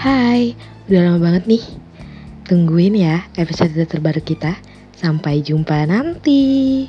Hai, udah lama banget nih. Tungguin ya episode terbaru kita. Sampai jumpa nanti.